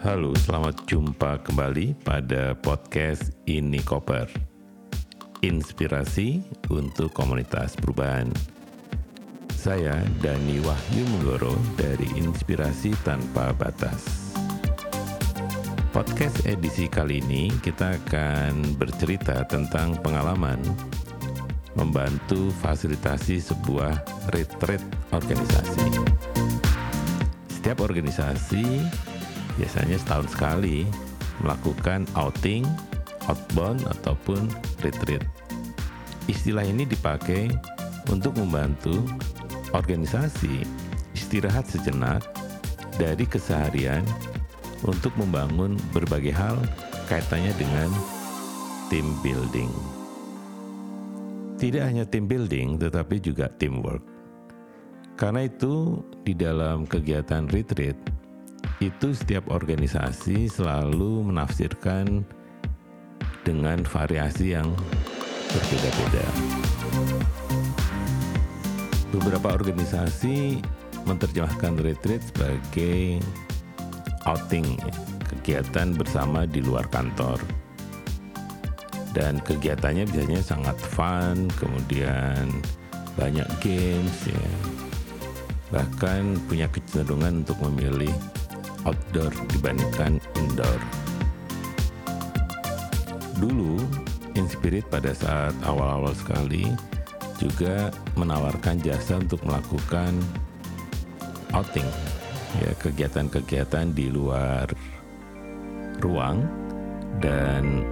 Halo, selamat jumpa kembali pada podcast Ini Koper. Inspirasi untuk komunitas perubahan. Saya Dani Wahyu Menggoro dari Inspirasi Tanpa Batas. Podcast edisi kali ini kita akan bercerita tentang pengalaman membantu fasilitasi sebuah retreat organisasi. Setiap organisasi biasanya setahun sekali melakukan outing, outbound ataupun retreat. Istilah ini dipakai untuk membantu organisasi istirahat sejenak dari keseharian untuk membangun berbagai hal kaitannya dengan team building. Tidak hanya team building tetapi juga teamwork. Karena itu di dalam kegiatan retreat itu setiap organisasi selalu menafsirkan dengan variasi yang berbeda-beda. Beberapa organisasi menerjemahkan retreat sebagai outing, kegiatan bersama di luar kantor. Dan kegiatannya biasanya sangat fun, kemudian banyak games ya. Bahkan punya kecenderungan untuk memilih outdoor dibandingkan indoor. Dulu, Inspirit pada saat awal-awal sekali juga menawarkan jasa untuk melakukan outing, ya kegiatan-kegiatan di luar ruang dan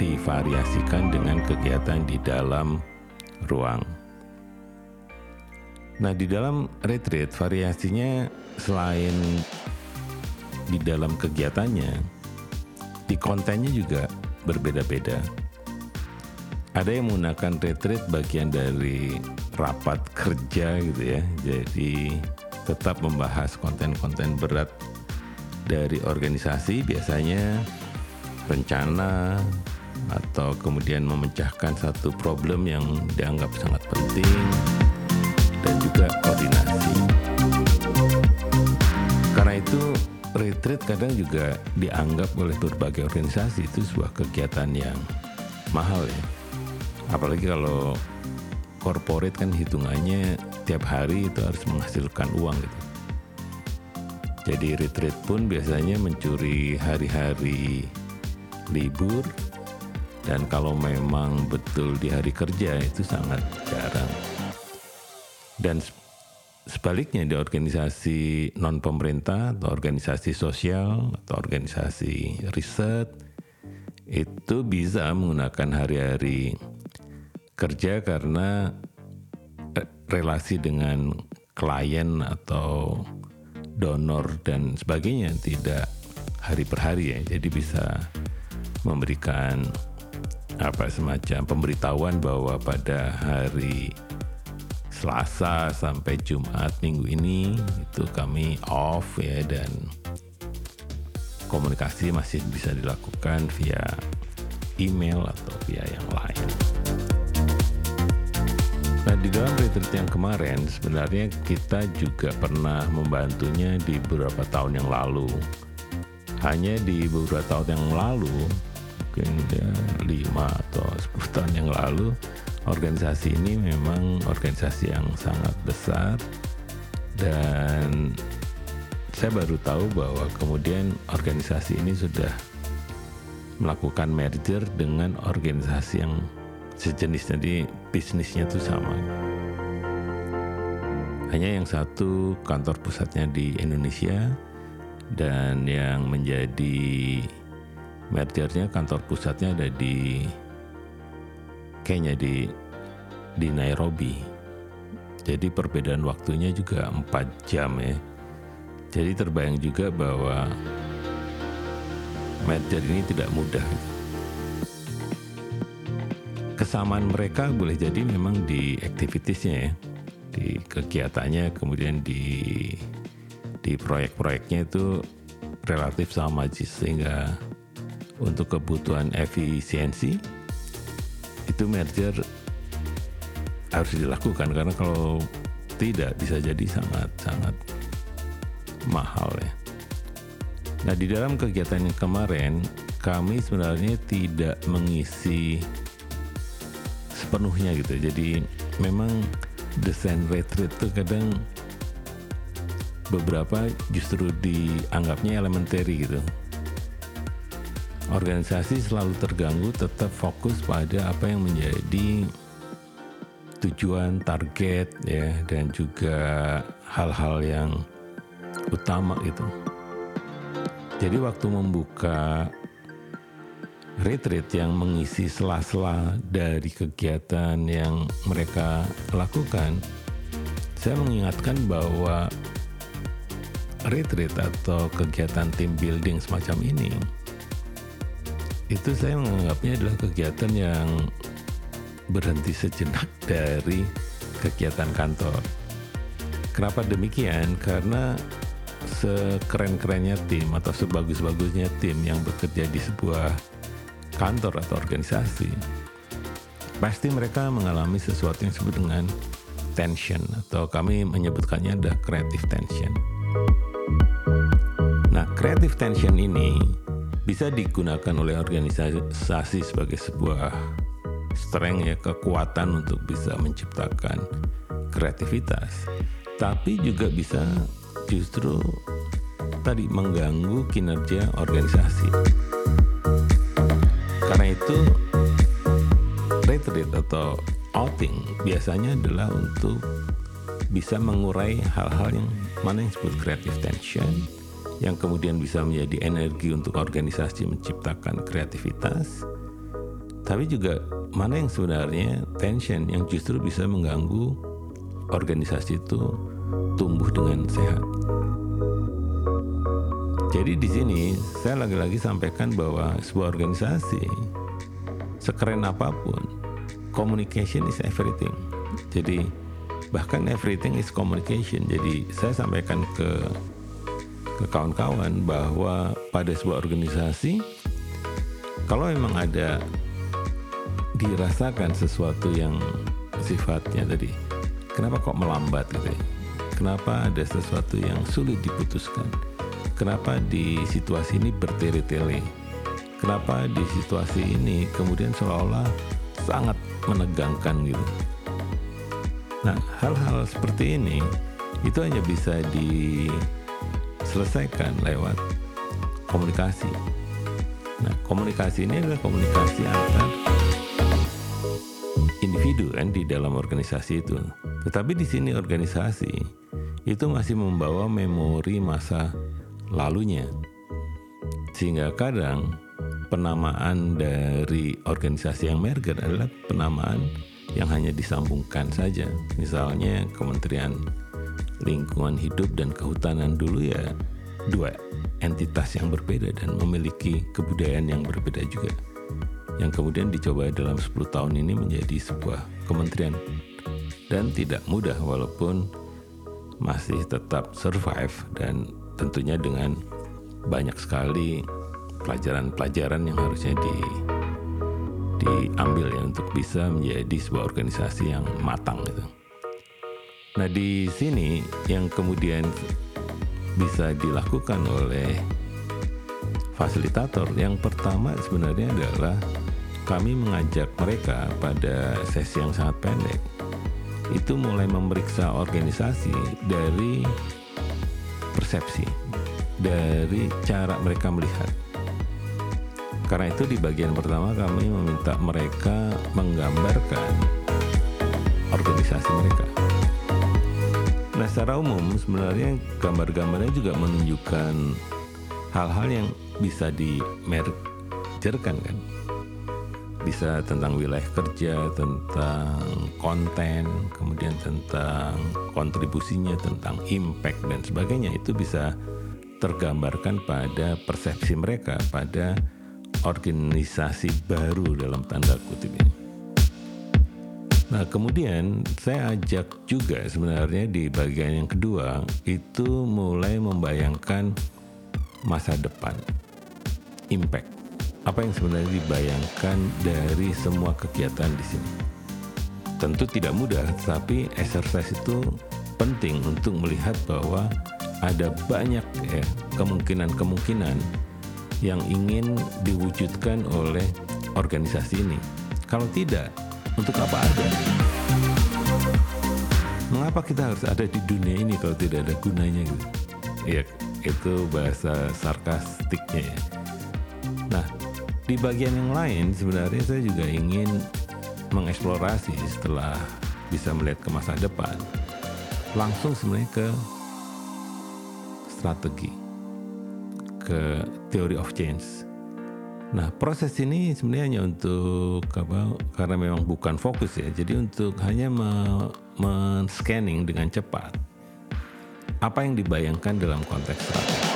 divariasikan dengan kegiatan di dalam ruang. Nah, di dalam retreat variasinya selain di dalam kegiatannya, di kontennya juga berbeda-beda. Ada yang menggunakan retreat bagian dari rapat kerja gitu ya. Jadi tetap membahas konten-konten berat dari organisasi biasanya rencana atau kemudian memecahkan satu problem yang dianggap sangat penting dan juga koordinasi. Karena itu retreat kadang juga dianggap oleh berbagai organisasi itu sebuah kegiatan yang mahal ya. Apalagi kalau corporate kan hitungannya tiap hari itu harus menghasilkan uang gitu. Jadi retreat pun biasanya mencuri hari-hari libur dan kalau memang betul di hari kerja itu sangat jarang. Dan sebaliknya di organisasi non pemerintah atau organisasi sosial atau organisasi riset itu bisa menggunakan hari-hari kerja karena relasi dengan klien atau donor dan sebagainya tidak hari per hari ya. Jadi bisa memberikan apa semacam pemberitahuan bahwa pada hari Selasa sampai Jumat minggu ini itu kami off ya dan komunikasi masih bisa dilakukan via email atau via yang lain. Nah di dalam retreat yang kemarin sebenarnya kita juga pernah membantunya di beberapa tahun yang lalu. Hanya di beberapa tahun yang lalu, mungkin ya 5 atau 10 tahun yang lalu, organisasi ini memang organisasi yang sangat besar dan saya baru tahu bahwa kemudian organisasi ini sudah melakukan merger dengan organisasi yang sejenis jadi bisnisnya itu sama. Hanya yang satu kantor pusatnya di Indonesia dan yang menjadi mergernya kantor pusatnya ada di Kenya di di Nairobi. Jadi perbedaan waktunya juga 4 jam ya. Jadi terbayang juga bahwa merger ini tidak mudah. Kesamaan mereka boleh jadi memang di aktivitiesnya ya, di kegiatannya, kemudian di di proyek-proyeknya itu relatif sama sehingga untuk kebutuhan efisiensi itu merger harus dilakukan karena kalau tidak bisa jadi sangat sangat mahal ya. Nah di dalam kegiatan yang kemarin kami sebenarnya tidak mengisi sepenuhnya gitu. Jadi memang desain retreat itu kadang beberapa justru dianggapnya elementary gitu. Organisasi selalu terganggu tetap fokus pada apa yang menjadi tujuan, target ya dan juga hal-hal yang utama itu. Jadi waktu membuka retreat yang mengisi sela-sela dari kegiatan yang mereka lakukan, saya mengingatkan bahwa retreat atau kegiatan team building semacam ini itu saya menganggapnya adalah kegiatan yang berhenti sejenak dari kegiatan kantor. Kenapa demikian? Karena sekeren-kerennya tim atau sebagus-bagusnya tim yang bekerja di sebuah kantor atau organisasi, pasti mereka mengalami sesuatu yang disebut dengan tension atau kami menyebutkannya ada creative tension. Nah, creative tension ini bisa digunakan oleh organisasi sebagai sebuah strength ya kekuatan untuk bisa menciptakan kreativitas, tapi juga bisa justru tadi mengganggu kinerja organisasi. Karena itu retreat atau outing biasanya adalah untuk bisa mengurai hal-hal yang mana yang disebut creative tension yang kemudian bisa menjadi energi untuk organisasi menciptakan kreativitas tapi juga mana yang sebenarnya tension yang justru bisa mengganggu organisasi itu tumbuh dengan sehat. Jadi di sini saya lagi-lagi sampaikan bahwa sebuah organisasi sekeren apa pun, communication is everything. Jadi bahkan everything is communication. Jadi saya sampaikan ke ke kawan-kawan bahwa pada sebuah organisasi kalau memang ada dirasakan sesuatu yang sifatnya tadi kenapa kok melambat gitu ya? Kenapa ada sesuatu yang sulit diputuskan? Kenapa di situasi ini bertele-tele? Kenapa di situasi ini kemudian seolah-olah sangat menegangkan gitu? Nah hal-hal seperti ini itu hanya bisa diselesaikan lewat komunikasi nah komunikasi ini adalah komunikasi antar individu kan di dalam organisasi itu. Tetapi di sini organisasi itu masih membawa memori masa lalunya. Sehingga kadang penamaan dari organisasi yang merger adalah penamaan yang hanya disambungkan saja. Misalnya Kementerian Lingkungan Hidup dan Kehutanan dulu ya dua entitas yang berbeda dan memiliki kebudayaan yang berbeda juga yang kemudian dicoba dalam 10 tahun ini menjadi sebuah kementerian dan tidak mudah walaupun masih tetap survive dan tentunya dengan banyak sekali pelajaran-pelajaran yang harusnya di diambil ya untuk bisa menjadi sebuah organisasi yang matang gitu. Nah di sini yang kemudian bisa dilakukan oleh fasilitator yang pertama sebenarnya adalah kami mengajak mereka pada sesi yang sangat pendek itu mulai memeriksa organisasi dari persepsi, dari cara mereka melihat. Karena itu di bagian pertama kami meminta mereka menggambarkan organisasi mereka. Nah secara umum sebenarnya gambar-gambarnya juga menunjukkan hal-hal yang bisa dimergerkan kan bisa tentang wilayah kerja, tentang konten, kemudian tentang kontribusinya, tentang impact dan sebagainya itu bisa tergambarkan pada persepsi mereka pada organisasi baru dalam tanda kutip ini. Nah kemudian saya ajak juga sebenarnya di bagian yang kedua itu mulai membayangkan masa depan, impact apa yang sebenarnya dibayangkan dari semua kegiatan di sini. Tentu tidak mudah, tapi exercise itu penting untuk melihat bahwa ada banyak ya kemungkinan-kemungkinan yang ingin diwujudkan oleh organisasi ini. Kalau tidak, untuk apa ada? Mengapa kita harus ada di dunia ini kalau tidak ada gunanya gitu? Ya, itu bahasa sarkastiknya ya. Nah, di bagian yang lain sebenarnya saya juga ingin mengeksplorasi setelah bisa melihat ke masa depan. Langsung sebenarnya ke strategi, ke theory of change. Nah, proses ini sebenarnya hanya untuk apa? Karena memang bukan fokus ya. Jadi untuk hanya men-scanning dengan cepat apa yang dibayangkan dalam konteks strategi.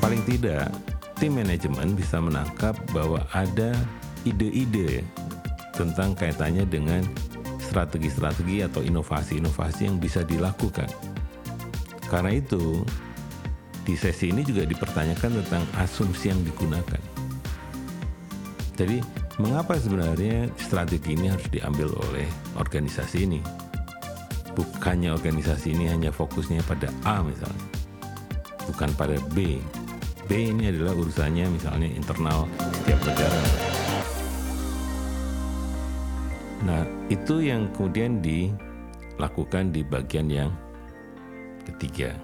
Paling tidak, tim manajemen bisa menangkap bahwa ada ide-ide tentang kaitannya dengan strategi-strategi atau inovasi-inovasi yang bisa dilakukan. Karena itu, di sesi ini juga dipertanyakan tentang asumsi yang digunakan. Jadi, mengapa sebenarnya strategi ini harus diambil oleh organisasi ini? Bukannya organisasi ini hanya fokusnya pada A misalnya, bukan pada B. B ini adalah urusannya misalnya internal setiap negara. Nah, itu yang kemudian dilakukan di bagian yang ketiga.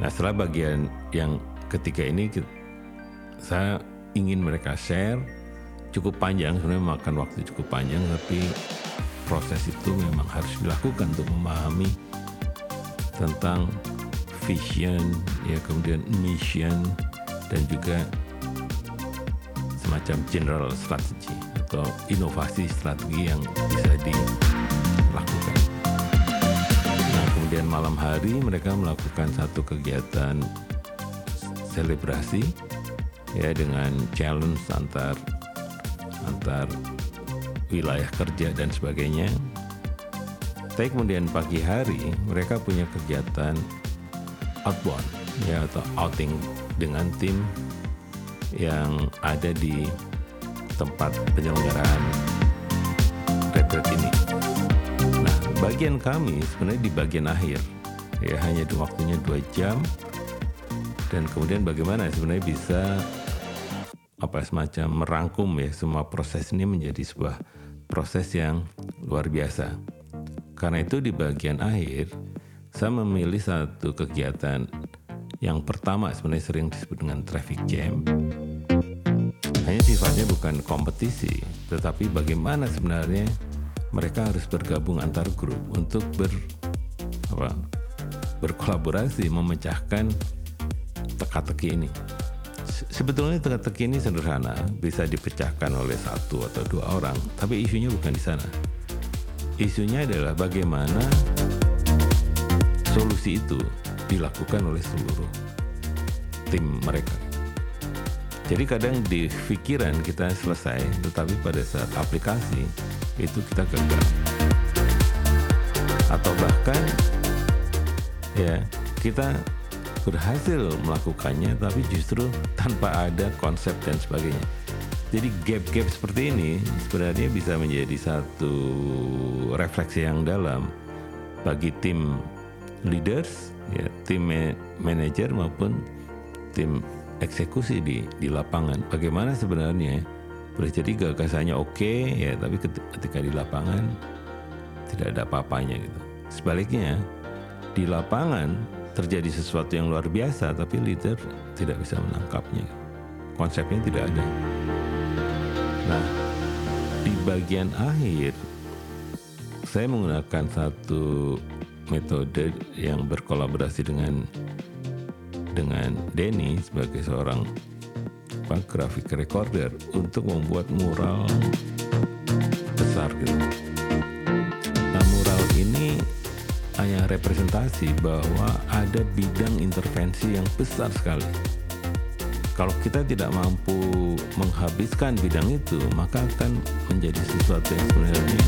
Nah setelah bagian yang ketiga ini saya ingin mereka share. Cukup panjang sebenarnya makan waktu cukup panjang tapi proses itu memang harus dilakukan untuk memahami tentang vision ya kemudian mission dan juga semacam general strategy atau inovasi strategi yang bisa dilakukan kemudian malam hari mereka melakukan satu kegiatan selebrasi ya dengan challenge antar antar wilayah kerja dan sebagainya. Tapi kemudian pagi hari mereka punya kegiatan outbound ya atau outing dengan tim yang ada di tempat penyelenggaraan retreat ini bagian kami sebenarnya di bagian akhir. Ya hanya di waktunya dua jam. Dan kemudian bagaimana sebenarnya bisa apa semacam merangkum ya semua proses ini menjadi sebuah proses yang luar biasa. Karena itu di bagian akhir saya memilih satu kegiatan yang pertama sebenarnya sering disebut dengan traffic jam. Hanya sifatnya bukan kompetisi tetapi bagaimana sebenarnya mereka harus bergabung antar grup untuk ber apa, berkolaborasi memecahkan teka-teki ini. Sebetulnya teka-teki ini sederhana, bisa dipecahkan oleh satu atau dua orang, tapi isunya bukan di sana. Isunya adalah bagaimana solusi itu dilakukan oleh seluruh tim mereka. Jadi kadang di pikiran kita selesai, tetapi pada saat aplikasi itu kita gagal. Atau bahkan ya kita berhasil melakukannya tapi justru tanpa ada konsep dan sebagainya. Jadi gap-gap seperti ini sebenarnya bisa menjadi satu refleksi yang dalam bagi tim leaders, ya, tim manager maupun tim eksekusi di di lapangan. Bagaimana sebenarnya boleh jadi gagasannya oke ya, tapi ketika di lapangan tidak ada apa-apanya gitu. Sebaliknya di lapangan terjadi sesuatu yang luar biasa, tapi leader tidak bisa menangkapnya. Konsepnya tidak ada. Nah, di bagian akhir saya menggunakan satu metode yang berkolaborasi dengan dengan Denny sebagai seorang apa, grafik recorder untuk membuat mural besar gitu. Nah mural ini hanya representasi bahwa ada bidang intervensi yang besar sekali. Kalau kita tidak mampu menghabiskan bidang itu, maka akan menjadi sesuatu yang sebenarnya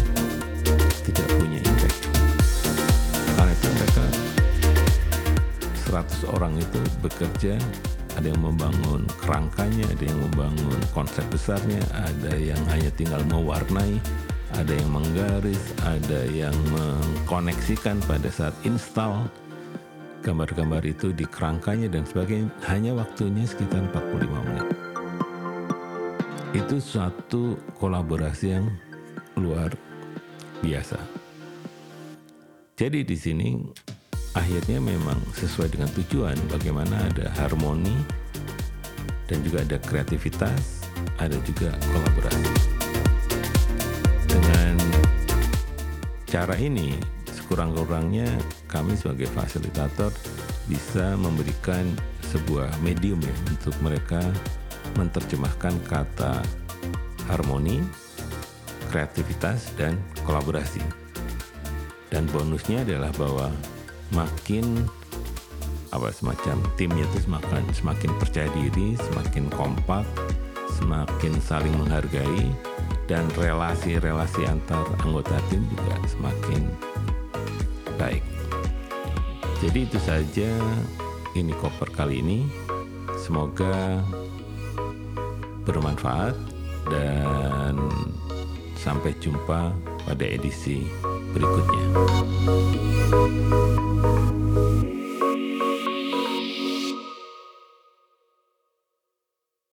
tidak punya impact. Karena itu mereka 100 orang itu bekerja ada yang membangun kerangkanya, ada yang membangun konsep besarnya, ada yang hanya tinggal mewarnai, ada yang menggaris, ada yang mengkoneksikan pada saat install gambar-gambar itu di kerangkanya dan sebagainya hanya waktunya sekitar 45 menit. Itu suatu kolaborasi yang luar biasa. Jadi di sini akhirnya memang sesuai dengan tujuan bagaimana ada harmoni dan juga ada kreativitas, ada juga kolaborasi. Dengan cara ini sekurang-kurangnya kami sebagai fasilitator bisa memberikan sebuah medium ya untuk mereka menerjemahkan kata harmoni, kreativitas, dan kolaborasi. Dan bonusnya adalah bahwa makin apa semacam timnya itu semakin semakin percaya diri, semakin kompak, semakin saling menghargai dan relasi-relasi antar anggota tim juga semakin baik. Jadi itu saja ini koper kali ini. Semoga bermanfaat dan sampai jumpa pada edisi berikutnya.